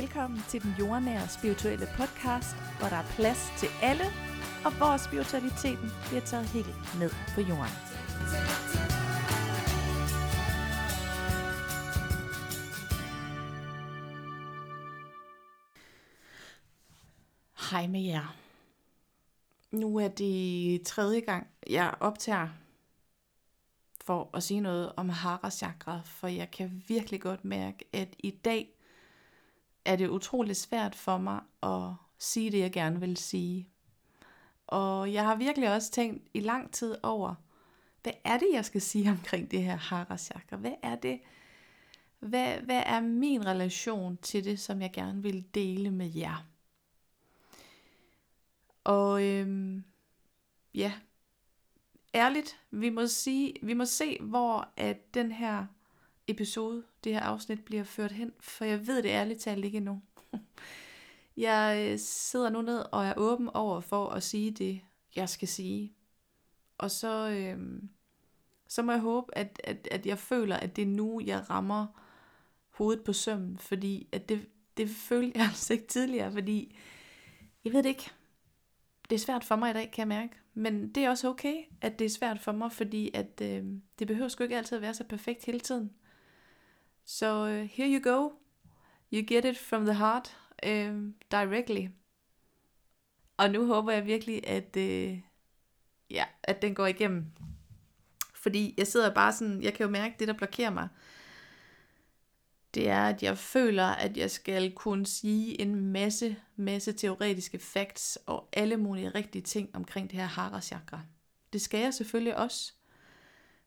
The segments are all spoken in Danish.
Velkommen til den jordnære spirituelle podcast, hvor der er plads til alle, og hvor spiritualiteten bliver taget helt ned på jorden. Hej med jer. Nu er det tredje gang, jeg optager for at sige noget om Hara Chakra, for jeg kan virkelig godt mærke, at i dag er det utrolig svært for mig at sige det, jeg gerne vil sige. Og jeg har virkelig også tænkt i lang tid over, hvad er det, jeg skal sige omkring det her Hara Chakra? Hvad er det? Hvad, hvad er min relation til det, som jeg gerne vil dele med jer? Og øhm, ja, ærligt, vi må, sige, vi må se, hvor at den her episode, det her afsnit bliver ført hen, for jeg ved det ærligt talt ikke endnu. Jeg øh, sidder nu ned og er åben over for at sige det, jeg skal sige. Og så, øh, så må jeg håbe, at, at, at jeg føler, at det er nu, jeg rammer hovedet på sømmen, fordi at det, det følte jeg altså ikke tidligere, fordi jeg ved det ikke. Det er svært for mig i dag, kan jeg mærke. Men det er også okay, at det er svært for mig, fordi at, øh, det behøver sgu ikke altid at være så perfekt hele tiden. Så uh, here you go. You get it from the heart um, directly. Og nu håber jeg virkelig, at, uh, ja, at den går igennem. Fordi jeg sidder bare sådan, jeg kan jo mærke, det der blokerer mig, det er, at jeg føler, at jeg skal kunne sige en masse, masse teoretiske facts og alle mulige rigtige ting omkring det her hara chakra. Det skal jeg selvfølgelig også.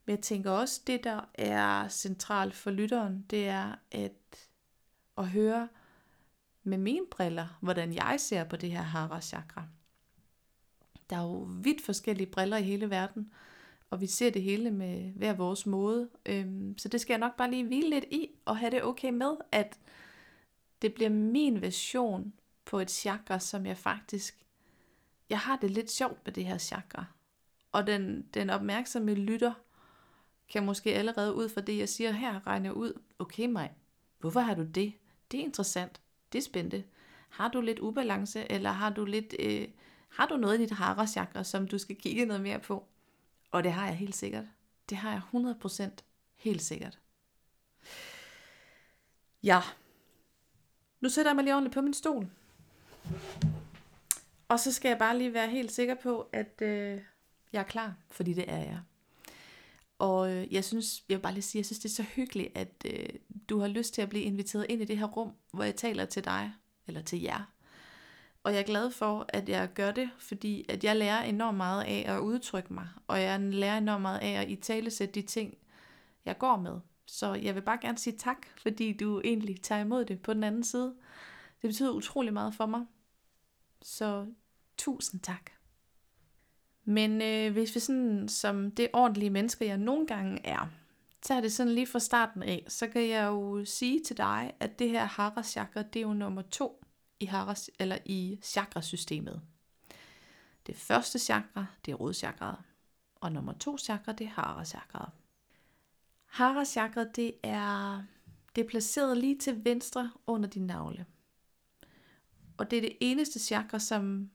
Men jeg tænker også, det der er centralt for lytteren, det er at, at høre med mine briller, hvordan jeg ser på det her hara chakra. Der er jo vidt forskellige briller i hele verden, og vi ser det hele med hver vores måde. Øhm, så det skal jeg nok bare lige hvile lidt i, og have det okay med, at det bliver min version på et chakra, som jeg faktisk... Jeg har det lidt sjovt med det her chakra. Og den, den opmærksomme lytter kan måske allerede ud fra det, jeg siger her, regne ud, okay mig, hvorfor har du det? Det er interessant, det er spændende. Har du lidt ubalance, eller har du lidt, øh, har du noget i dit harachakra, som du skal kigge noget mere på? Og det har jeg helt sikkert. Det har jeg 100% helt sikkert. Ja. Nu sætter jeg mig lige ordentligt på min stol. Og så skal jeg bare lige være helt sikker på, at øh, jeg er klar, fordi det er jeg. Og øh, jeg synes, jeg vil bare lige sige, jeg synes, det er så hyggeligt, at øh, du har lyst til at blive inviteret ind i det her rum, hvor jeg taler til dig, eller til jer. Og jeg er glad for, at jeg gør det, fordi at jeg lærer enormt meget af at udtrykke mig, og jeg lærer enormt meget af at i tale sætte de ting, jeg går med. Så jeg vil bare gerne sige tak, fordi du egentlig tager imod det på den anden side. Det betyder utrolig meget for mig. Så tusind tak. Men øh, hvis vi sådan, som det ordentlige menneske, jeg nogle gange er, tager det sådan lige fra starten af, så kan jeg jo sige til dig, at det her hara chakra, det er jo nummer to i, hara, eller i chakrasystemet. Det første chakra, det er rodchakraet. Og nummer to chakra, det er hara chakraet. Hara det er, det er placeret lige til venstre under din navle. Og det er det eneste chakra, som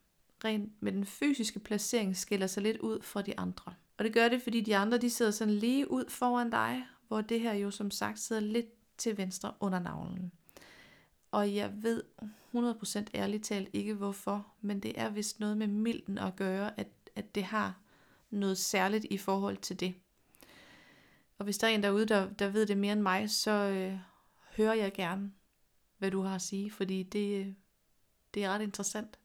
rent med den fysiske placering skiller sig lidt ud fra de andre. Og det gør det, fordi de andre de sidder sådan lige ud foran dig, hvor det her jo som sagt sidder lidt til venstre under navlen. Og jeg ved 100% ærligt talt ikke hvorfor, men det er vist noget med milden at gøre, at, at det har noget særligt i forhold til det. Og hvis der er en derude, der, der ved det mere end mig, så øh, hører jeg gerne, hvad du har at sige, fordi det, øh, det er ret interessant.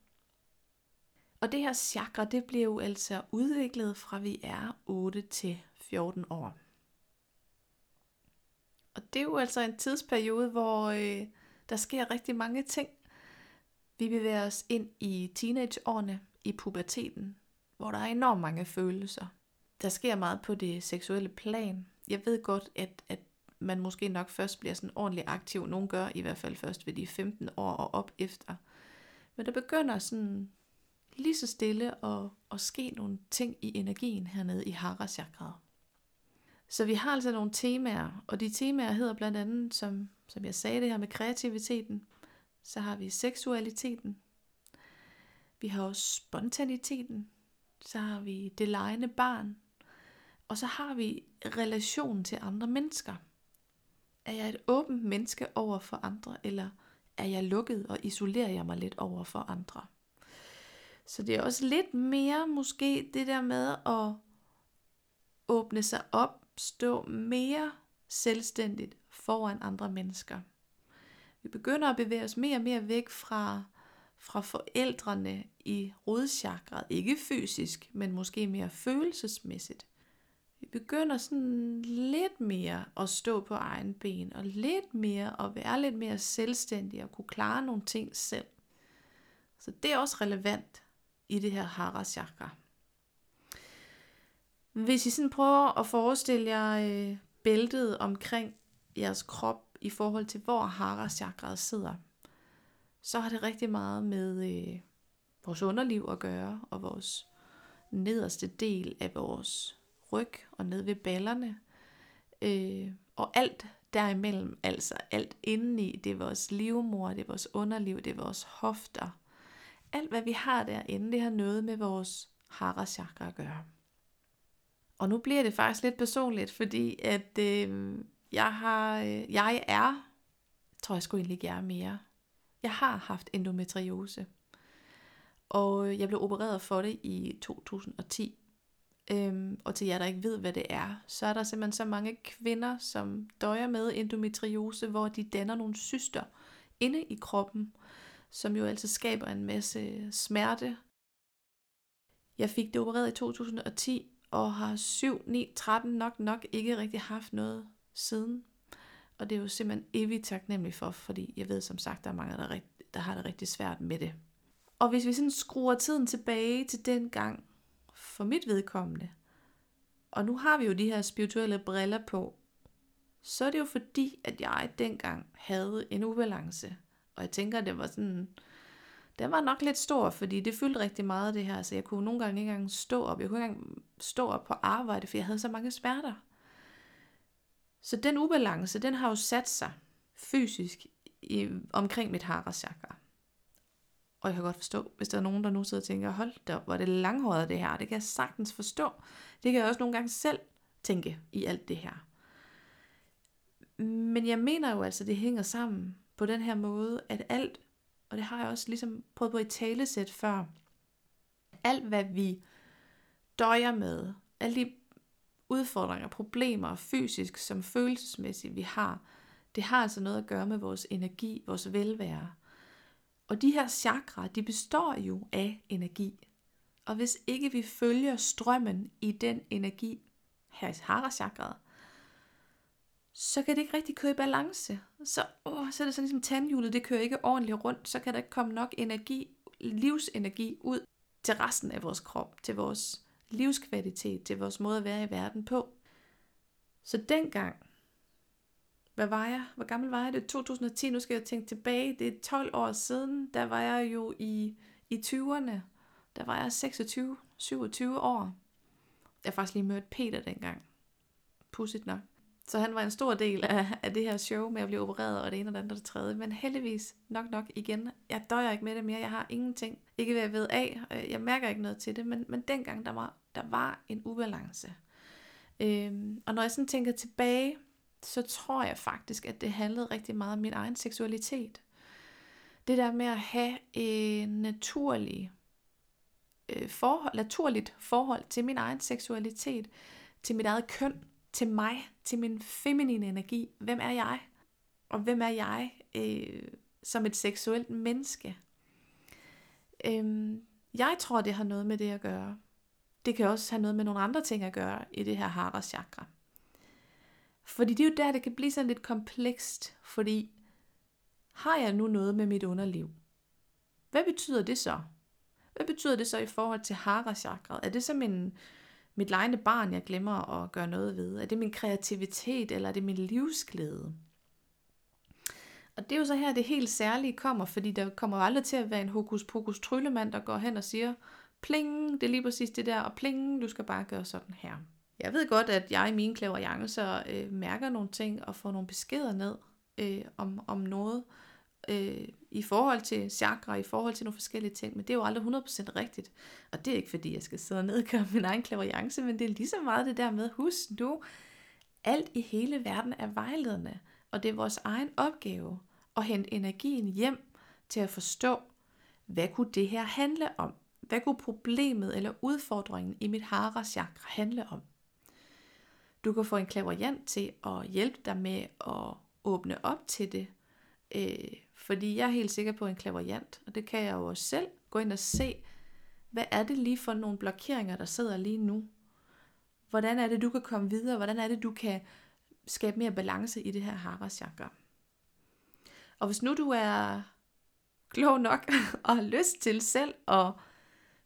Og det her chakra, det bliver jo altså udviklet fra vi er 8 til 14 år. Og det er jo altså en tidsperiode, hvor øh, der sker rigtig mange ting. Vi bevæger os ind i teenageårene, i puberteten, hvor der er enormt mange følelser. Der sker meget på det seksuelle plan. Jeg ved godt, at, at man måske nok først bliver sådan ordentligt aktiv. Nogle gør i hvert fald først ved de 15 år og op efter. Men der begynder sådan lige så stille og, og ske nogle ting i energien hernede i Hara Chakraet. Så vi har altså nogle temaer, og de temaer hedder blandt andet, som, som jeg sagde det her med kreativiteten, Så har vi seksualiteten. Vi har også spontaniteten. Så har vi det lejende barn. Og så har vi relation til andre mennesker. Er jeg et åbent menneske over for andre, eller er jeg lukket og isolerer jeg mig lidt over for andre? Så det er også lidt mere måske det der med at åbne sig op, stå mere selvstændigt foran andre mennesker. Vi begynder at bevæge os mere og mere væk fra, fra forældrene i rodchakret. Ikke fysisk, men måske mere følelsesmæssigt. Vi begynder sådan lidt mere at stå på egen ben, og lidt mere at være lidt mere selvstændige og kunne klare nogle ting selv. Så det er også relevant i det her hara chakra. Hvis I sådan prøver at forestille jer øh, bæltet omkring jeres krop i forhold til, hvor hara chakraet sidder, så har det rigtig meget med øh, vores underliv at gøre, og vores nederste del af vores ryg og ned ved ballerne. Øh, og alt derimellem, altså alt indeni, det er vores livmor, det er vores underliv, det er vores hofter. Alt hvad vi har derinde, det har noget med vores hara chakra at gøre. Og nu bliver det faktisk lidt personligt, fordi at øh, jeg har, øh, jeg er, tror jeg skulle egentlig ikke er mere. Jeg har haft endometriose. Og jeg blev opereret for det i 2010. Øhm, og til jer, der ikke ved, hvad det er, så er der simpelthen så mange kvinder, som døjer med endometriose, hvor de danner nogle syster inde i kroppen, som jo altså skaber en masse smerte. Jeg fik det opereret i 2010, og har 7, 9, 13 nok nok ikke rigtig haft noget siden. Og det er jo simpelthen evigt taknemmelig for, fordi jeg ved som sagt, der er mange, der, rigt, der har det rigtig svært med det. Og hvis vi sådan skruer tiden tilbage til den gang, for mit vedkommende, og nu har vi jo de her spirituelle briller på, så er det jo fordi, at jeg dengang havde en ubalance. Og jeg tænker, det var sådan, den var nok lidt stor, fordi det fyldte rigtig meget det her, så jeg kunne nogle gange ikke engang stå op. Jeg kunne ikke engang stå op på arbejde, for jeg havde så mange smerter. Så den ubalance, den har jo sat sig fysisk i, omkring mit harachakra. Og jeg kan godt forstå, hvis der er nogen, der nu sidder og tænker, hold da op, hvor er det langhåret det her. Det kan jeg sagtens forstå. Det kan jeg også nogle gange selv tænke i alt det her. Men jeg mener jo altså, det hænger sammen på den her måde, at alt og det har jeg også ligesom prøvet på i talesæt før, alt hvad vi døjer med, alle de udfordringer, problemer, fysisk som følelsesmæssigt, vi har, det har altså noget at gøre med vores energi, vores velvære. Og de her chakra, de består jo af energi. Og hvis ikke vi følger strømmen i den energi, her i chakraet, så kan det ikke rigtig køre i balance. Så, åh, så er det sådan ligesom tandhjulet, det kører ikke ordentligt rundt, så kan der ikke komme nok energi, livsenergi ud til resten af vores krop, til vores livskvalitet, til vores måde at være i verden på. Så dengang, hvad var jeg? Hvor gammel var jeg? Det er 2010, nu skal jeg tænke tilbage. Det er 12 år siden, der var jeg jo i, i 20'erne. Der var jeg 26, 27 år. Jeg har faktisk lige mødt Peter dengang. Pudsigt nok. Så han var en stor del af, af det her show med at blive opereret, og det ene og det andet og det tredje. Men heldigvis, nok nok igen, jeg døjer ikke med det mere, jeg har ingenting. Ikke ved at ved af, øh, jeg mærker ikke noget til det, men, men dengang der var, der var en ubalance. Øhm, og når jeg sådan tænker tilbage, så tror jeg faktisk, at det handlede rigtig meget om min egen seksualitet. Det der med at have en naturlig øh, forhold, naturligt forhold til min egen seksualitet, til mit eget køn, til mig, til min feminine energi. Hvem er jeg? Og hvem er jeg øh, som et seksuelt menneske? Øhm, jeg tror, det har noget med det at gøre. Det kan også have noget med nogle andre ting at gøre i det her hara chakra. Fordi det er jo der, det kan blive sådan lidt komplekst, fordi har jeg nu noget med mit underliv? Hvad betyder det så? Hvad betyder det så i forhold til hara chakra? Er det som en, mit lejende barn, jeg glemmer at gøre noget ved? Er det min kreativitet, eller er det min livsglæde? Og det er jo så her, det helt særlige kommer, fordi der kommer aldrig til at være en hokus pokus tryllemand, der går hen og siger, pling, det er lige præcis det der, og pling, du skal bare gøre sådan her. Jeg ved godt, at jeg i mine så øh, mærker nogle ting og får nogle beskeder ned øh, om, om noget, øh, Øh, i forhold til chakra, i forhold til nogle forskellige ting, men det er jo aldrig 100% rigtigt. Og det er ikke fordi, jeg skal sidde og nedgøre min egen klaverjance, men det er lige så meget det der med, husk nu, alt i hele verden er vejledende, og det er vores egen opgave at hente energien hjem til at forstå, hvad kunne det her handle om? Hvad kunne problemet eller udfordringen i mit hara chakra handle om? Du kan få en klaverjant til at hjælpe dig med at åbne op til det, øh, fordi jeg er helt sikker på en klaverjant, og det kan jeg jo også selv gå ind og se, hvad er det lige for nogle blokeringer, der sidder lige nu? Hvordan er det, du kan komme videre? Hvordan er det, du kan skabe mere balance i det her hara chakra? Og hvis nu du er klog nok og har lyst til selv at,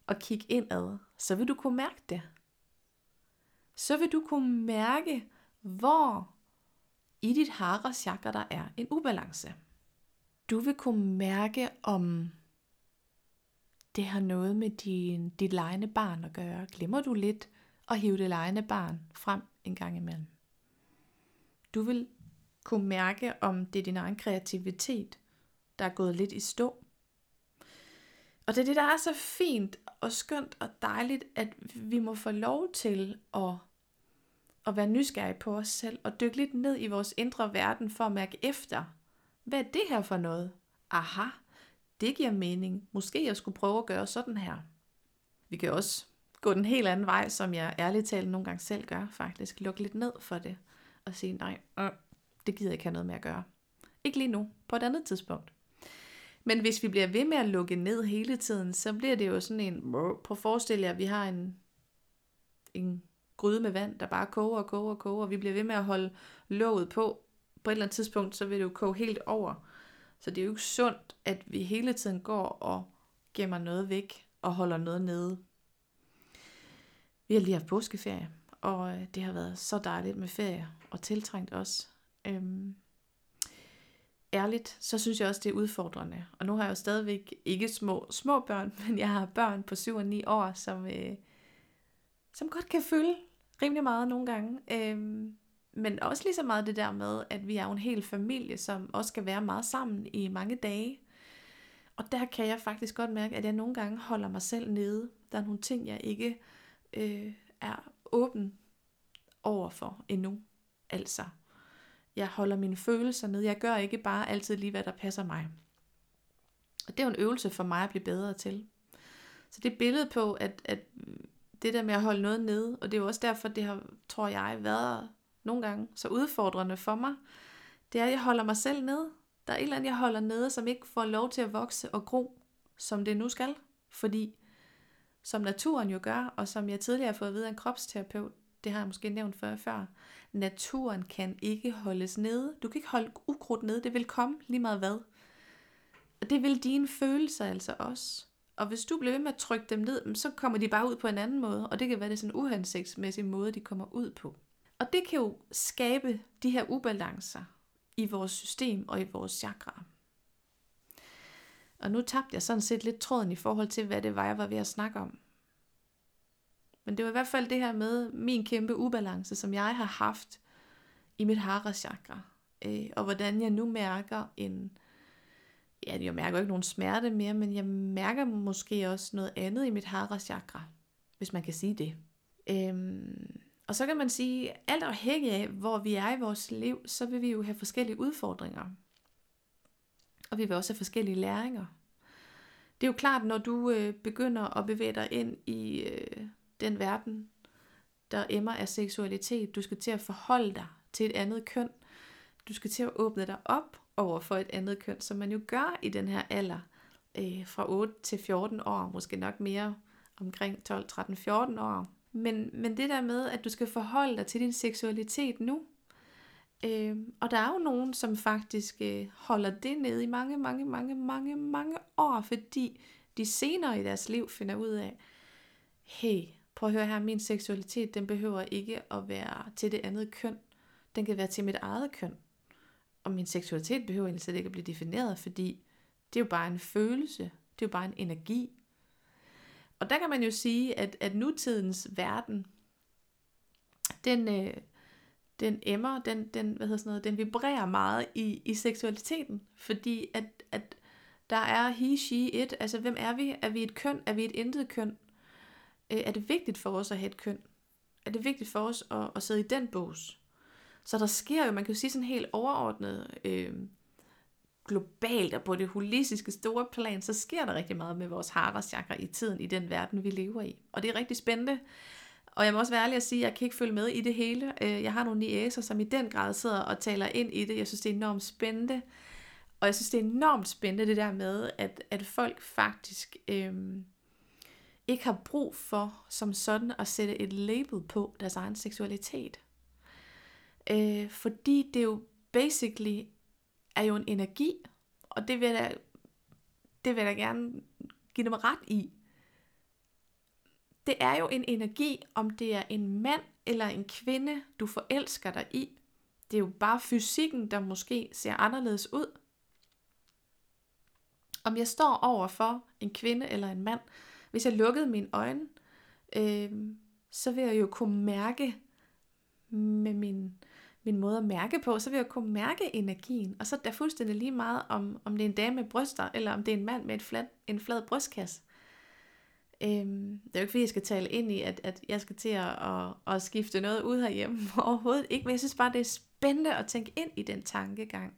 at kigge indad, så vil du kunne mærke det. Så vil du kunne mærke, hvor i dit hara chakra der er en ubalance. Du vil kunne mærke, om det har noget med din, dit lejende barn at gøre. Glemmer du lidt at hive det lejende barn frem en gang imellem? Du vil kunne mærke, om det er din egen kreativitet, der er gået lidt i stå. Og det er det, der er så fint og skønt og dejligt, at vi må få lov til at, at være nysgerrige på os selv og dykke lidt ned i vores indre verden for at mærke efter, hvad er det her for noget? Aha, det giver mening. Måske jeg skulle prøve at gøre sådan her. Vi kan også gå den helt anden vej, som jeg ærligt talt nogle gange selv gør, faktisk. Lukke lidt ned for det og sige, nej, øh, det gider jeg ikke have noget med at gøre. Ikke lige nu, på et andet tidspunkt. Men hvis vi bliver ved med at lukke ned hele tiden, så bliver det jo sådan en, på forestil jer, at vi har en, en gryde med vand, der bare koger og koger og koger, og vi bliver ved med at holde låget på. På et eller andet tidspunkt, så vil det jo koge helt over. Så det er jo ikke sundt, at vi hele tiden går og gemmer noget væk og holder noget nede. Vi har lige haft påskeferie, og øh, det har været så dejligt med ferie, og tiltrængt også. Øhm, ærligt, så synes jeg også, det er udfordrende. Og nu har jeg jo stadigvæk ikke små, små børn, men jeg har børn på 7 og 9 år, som, øh, som godt kan føle rimelig meget nogle gange. Øhm, men også lige så meget det der med, at vi er jo en hel familie, som også skal være meget sammen i mange dage. Og der kan jeg faktisk godt mærke, at jeg nogle gange holder mig selv nede. Der er nogle ting, jeg ikke øh, er åben over for endnu. Altså, jeg holder mine følelser nede. Jeg gør ikke bare altid lige, hvad der passer mig. Og det er jo en øvelse for mig at blive bedre til. Så det billede på, at, at det der med at holde noget nede, og det er jo også derfor, det har, tror jeg, været nogle gange så udfordrende for mig, det er, at jeg holder mig selv nede. Der er et eller andet, jeg holder nede, som ikke får lov til at vokse og gro, som det nu skal. Fordi, som naturen jo gør, og som jeg tidligere har fået at vide af en kropsterapeut, det har jeg måske nævnt før, før, naturen kan ikke holdes nede. Du kan ikke holde ukrudt nede, det vil komme lige meget hvad. Og det vil dine følelser altså også. Og hvis du bliver ved med at trykke dem ned, så kommer de bare ud på en anden måde, og det kan være det sådan en uhensigtsmæssig måde, de kommer ud på. Og det kan jo skabe de her ubalancer i vores system og i vores chakra. Og nu tabte jeg sådan set lidt tråden i forhold til, hvad det var, jeg var ved at snakke om. Men det var i hvert fald det her med min kæmpe ubalance, som jeg har haft i mit hara chakra. Øh, og hvordan jeg nu mærker en, ja, jeg mærker ikke nogen smerte mere, men jeg mærker måske også noget andet i mit hara chakra, hvis man kan sige det. Øhm, og så kan man sige, alt afhængig af, hvor vi er i vores liv, så vil vi jo have forskellige udfordringer. Og vi vil også have forskellige læringer. Det er jo klart, når du øh, begynder at bevæge dig ind i øh, den verden, der emmer af seksualitet, du skal til at forholde dig til et andet køn, du skal til at åbne dig op over for et andet køn, som man jo gør i den her alder, øh, fra 8 til 14 år, måske nok mere omkring 12, 13, 14 år. Men, men det der med, at du skal forholde dig til din seksualitet nu, øh, og der er jo nogen, som faktisk øh, holder det nede i mange, mange, mange, mange, mange år, fordi de senere i deres liv finder ud af, hey, prøv at høre her, min seksualitet, den behøver ikke at være til det andet køn. Den kan være til mit eget køn. Og min seksualitet behøver egentlig slet ikke at blive defineret, fordi det er jo bare en følelse. Det er jo bare en energi. Og der kan man jo sige, at, at nutidens verden, den, øh, den emmer, den, den, hvad hedder sådan noget, den vibrerer meget i, i seksualiteten, fordi at, at der er he, she, it, altså hvem er vi? Er vi et køn? Er vi et intet køn? Øh, er det vigtigt for os at have et køn? Er det vigtigt for os at, at sidde i den bås? Så der sker jo, man kan jo sige sådan helt overordnet, øh, globalt og på det holistiske store plan, så sker der rigtig meget med vores chakra i tiden, i den verden, vi lever i. Og det er rigtig spændende. Og jeg må også være ærlig at sige, at jeg kan ikke følge med i det hele. Øh, jeg har nogle niæser, som i den grad sidder og taler ind i det. Jeg synes, det er enormt spændende. Og jeg synes, det er enormt spændende det der med, at, at folk faktisk øhm, ikke har brug for som sådan at sætte et label på deres egen seksualitet. Øh, fordi det jo basically er jo en energi, og det vil jeg da, det vil jeg da gerne give dem ret i. Det er jo en energi, om det er en mand eller en kvinde, du forelsker dig i. Det er jo bare fysikken, der måske ser anderledes ud. Om jeg står over for en kvinde eller en mand, hvis jeg lukkede mine øjne, øh, så vil jeg jo kunne mærke med min, min måde at mærke på, så vil jeg kunne mærke energien. Og så er det fuldstændig lige meget, om, om det er en dame med bryster, eller om det er en mand med et flat, en flad brystkasse. Øhm, det er jo ikke fordi, jeg skal tale ind i, at, at jeg skal til at, at, at skifte noget ud herhjemme. Overhovedet ikke, men jeg synes bare, det er spændende at tænke ind i den tankegang.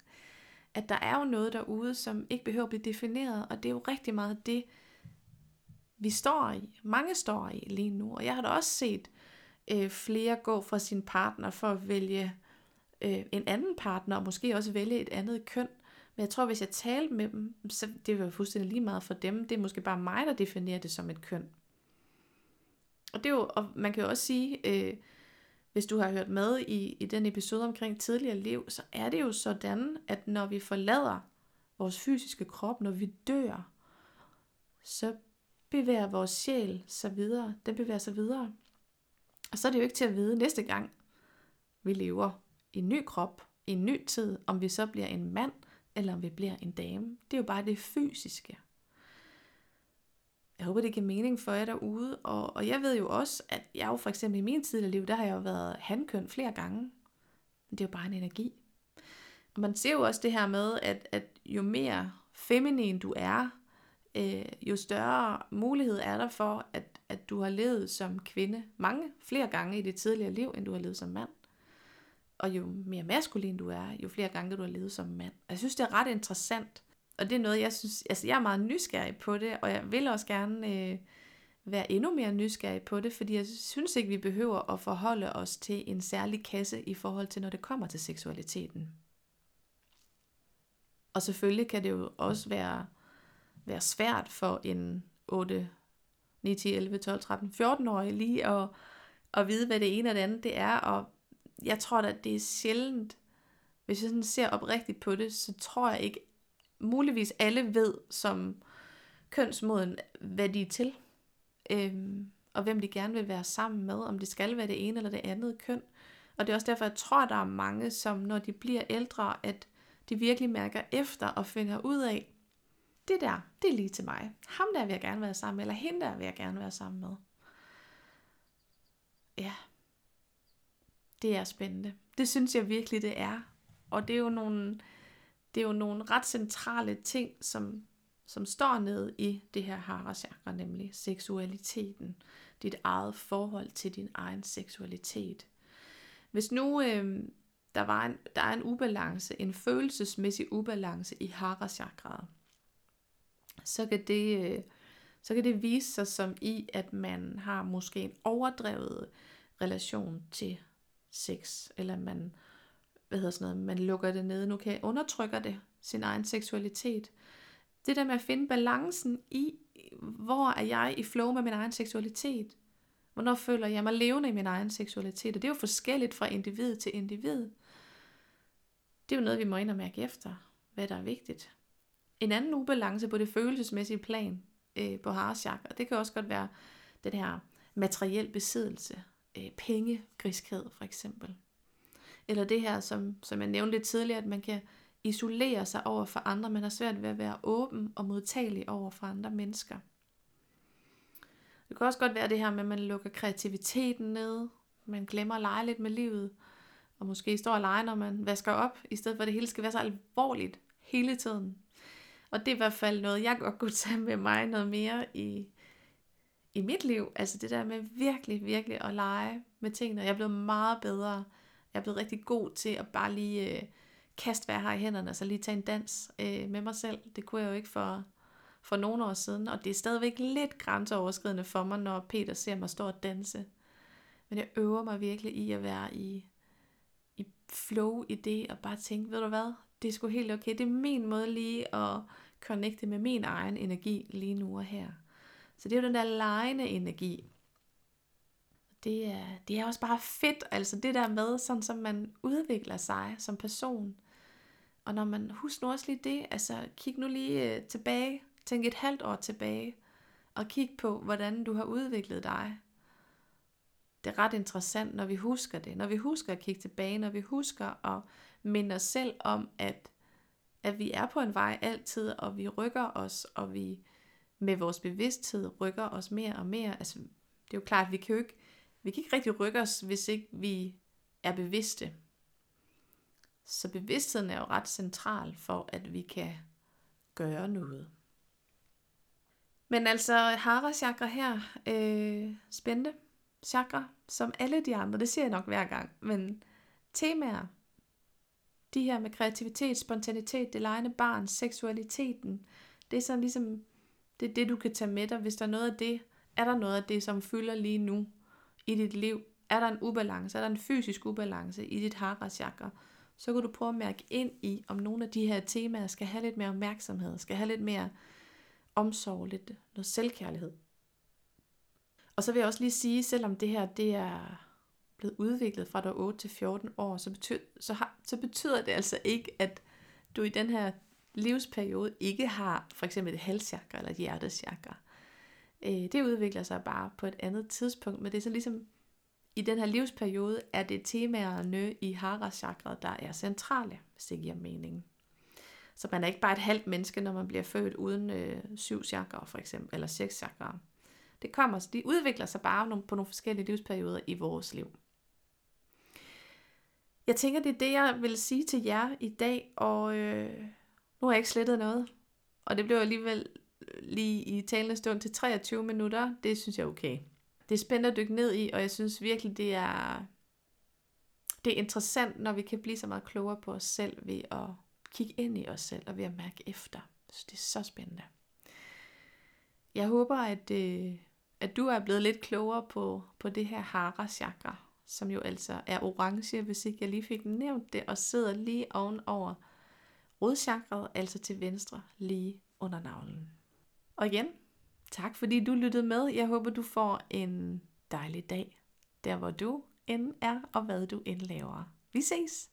At der er jo noget derude, som ikke behøver at blive defineret, og det er jo rigtig meget det, vi står i. Mange står i lige nu, og jeg har da også set øh, flere gå fra sin partner for at vælge øh, en anden partner, og måske også vælge et andet køn. Men jeg tror, hvis jeg talte med dem, så det var fuldstændig lige meget for dem. Det er måske bare mig, der definerer det som et køn. Og det er jo, og man kan jo også sige, øh, hvis du har hørt med i, i den episode omkring tidligere liv, så er det jo sådan, at når vi forlader vores fysiske krop, når vi dør, så bevæger vores sjæl sig videre. Den bevæger sig videre. Og så er det jo ikke til at vide næste gang, vi lever en ny krop, i en ny tid, om vi så bliver en mand, eller om vi bliver en dame. Det er jo bare det fysiske. Jeg håber, det giver mening for jer derude. Og, og jeg ved jo også, at jeg jo for eksempel i min tidligere liv, der har jeg jo været handkøn flere gange. Men det er jo bare en energi. Og man ser jo også det her med, at, at jo mere feminin du er, øh, jo større mulighed er der for, at, at du har levet som kvinde mange flere gange i dit tidligere liv, end du har levet som mand. Og jo mere maskulin du er, jo flere gange du har levet som mand. Og jeg synes, det er ret interessant. Og det er noget, jeg synes, altså jeg er meget nysgerrig på det, og jeg vil også gerne øh, være endnu mere nysgerrig på det, fordi jeg synes ikke, vi behøver at forholde os til en særlig kasse i forhold til, når det kommer til seksualiteten. Og selvfølgelig kan det jo også være, være svært for en 8, 9, 10, 11, 12, 13, 14-årig lige at, at vide, hvad det ene og det andet det er, og jeg tror da, det er sjældent, hvis jeg sådan ser oprigtigt på det, så tror jeg ikke, muligvis alle ved som kønsmoden, hvad de er til. Øhm, og hvem de gerne vil være sammen med, om det skal være det ene eller det andet køn. Og det er også derfor, jeg tror, der er mange, som når de bliver ældre, at de virkelig mærker efter og finder ud af, det der, det er lige til mig. Ham der vil jeg gerne være sammen med, eller hende der vil jeg gerne være sammen med. Ja, det er spændende. Det synes jeg virkelig, det er. Og det er jo nogle, det er jo nogle ret centrale ting, som, som står ned i det her harasjakra, nemlig seksualiteten. Dit eget forhold til din egen seksualitet. Hvis nu øh, der, var en, der er en ubalance, en følelsesmæssig ubalance i harachakraet, så kan det, øh, så kan det vise sig som i, at man har måske en overdrevet relation til sex, eller man, hvad hedder sådan noget, man lukker det ned, nu kan undertrykker det, sin egen seksualitet. Det der med at finde balancen i, hvor er jeg i flow med min egen seksualitet? Hvornår føler jeg mig levende i min egen seksualitet? Og det er jo forskelligt fra individ til individ. Det er jo noget, vi må ind og mærke efter, hvad der er vigtigt. En anden ubalance på det følelsesmæssige plan øh, på Harashak, og det kan også godt være den her materiel besiddelse øh, pengegriskhed for eksempel. Eller det her, som, som jeg nævnte lidt tidligere, at man kan isolere sig over for andre, man har svært ved at være åben og modtagelig over for andre mennesker. Det kan også godt være det her med, at man lukker kreativiteten ned, man glemmer at lege lidt med livet, og måske står og leger, når man vasker op, i stedet for at det hele skal være så alvorligt hele tiden. Og det er i hvert fald noget, jeg godt kunne tage med mig noget mere i, i mit liv. Altså det der med virkelig, virkelig at lege med tingene. Jeg er blevet meget bedre. Jeg er blevet rigtig god til at bare lige øh, kaste, hvad jeg har i hænderne, og så lige tage en dans øh, med mig selv. Det kunne jeg jo ikke for, for nogle år siden, og det er stadigvæk lidt grænseoverskridende for mig, når Peter ser mig stå og danse. Men jeg øver mig virkelig i at være i, i flow i det, og bare tænke, ved du hvad, det er sgu helt okay. Det er min måde lige at connecte med min egen energi lige nu og her. Så det er jo den der lejende energi. Det er, det er også bare fedt, altså det der med, sådan som man udvikler sig som person. Og når man, husker nu også lige det, altså kig nu lige øh, tilbage, tænk et halvt år tilbage, og kig på, hvordan du har udviklet dig. Det er ret interessant, når vi husker det, når vi husker at kigge tilbage, når vi husker at minde os selv om, at, at vi er på en vej altid, og vi rykker os, og vi med vores bevidsthed rykker os mere og mere. Altså, det er jo klart, at vi kan jo ikke, vi kan ikke rigtig rykke os, hvis ikke vi er bevidste. Så bevidstheden er jo ret central for, at vi kan gøre noget. Men altså, Hara chakra her, øh, spændte chakra, som alle de andre, det siger jeg nok hver gang, men temaer, de her med kreativitet, spontanitet, det lejende barn, seksualiteten, det er sådan ligesom, det er det, du kan tage med dig, hvis der er noget af det, er der noget af det, som fylder lige nu i dit liv, er der en ubalance, er der en fysisk ubalance i dit hara chakra, så kan du prøve at mærke ind i, om nogle af de her temaer skal have lidt mere opmærksomhed, skal have lidt mere omsorg, lidt noget selvkærlighed. Og så vil jeg også lige sige, selvom det her det er blevet udviklet fra du 8 til 14 år, så betyder, så, har, så betyder det altså ikke, at du i den her livsperiode ikke har for eksempel et halschakra eller et hjertechakra. Øh, det udvikler sig bare på et andet tidspunkt, men det er så ligesom i den her livsperiode er det temaerne i hara chakra, der er centrale, hvis det giver mening. Så man er ikke bare et halvt menneske, når man bliver født uden øh, syv chakra for eksempel, eller seks chakra. Det kommer, de udvikler sig bare på nogle forskellige livsperioder i vores liv. Jeg tænker, det er det, jeg vil sige til jer i dag, og øh, nu har jeg ikke slettet noget. Og det blev alligevel lige i talende stund til 23 minutter. Det synes jeg er okay. Det er spændende at dykke ned i, og jeg synes virkelig, det er, det er interessant, når vi kan blive så meget klogere på os selv ved at kigge ind i os selv og ved at mærke efter. Så det er så spændende. Jeg håber, at, øh, at du er blevet lidt klogere på, på det her hara chakra, som jo altså er orange, hvis ikke jeg lige fik nævnt det, og sidder lige ovenover rodchakret, altså til venstre, lige under navlen. Og igen, tak fordi du lyttede med. Jeg håber, du får en dejlig dag, der hvor du end er, og hvad du end laver. Vi ses!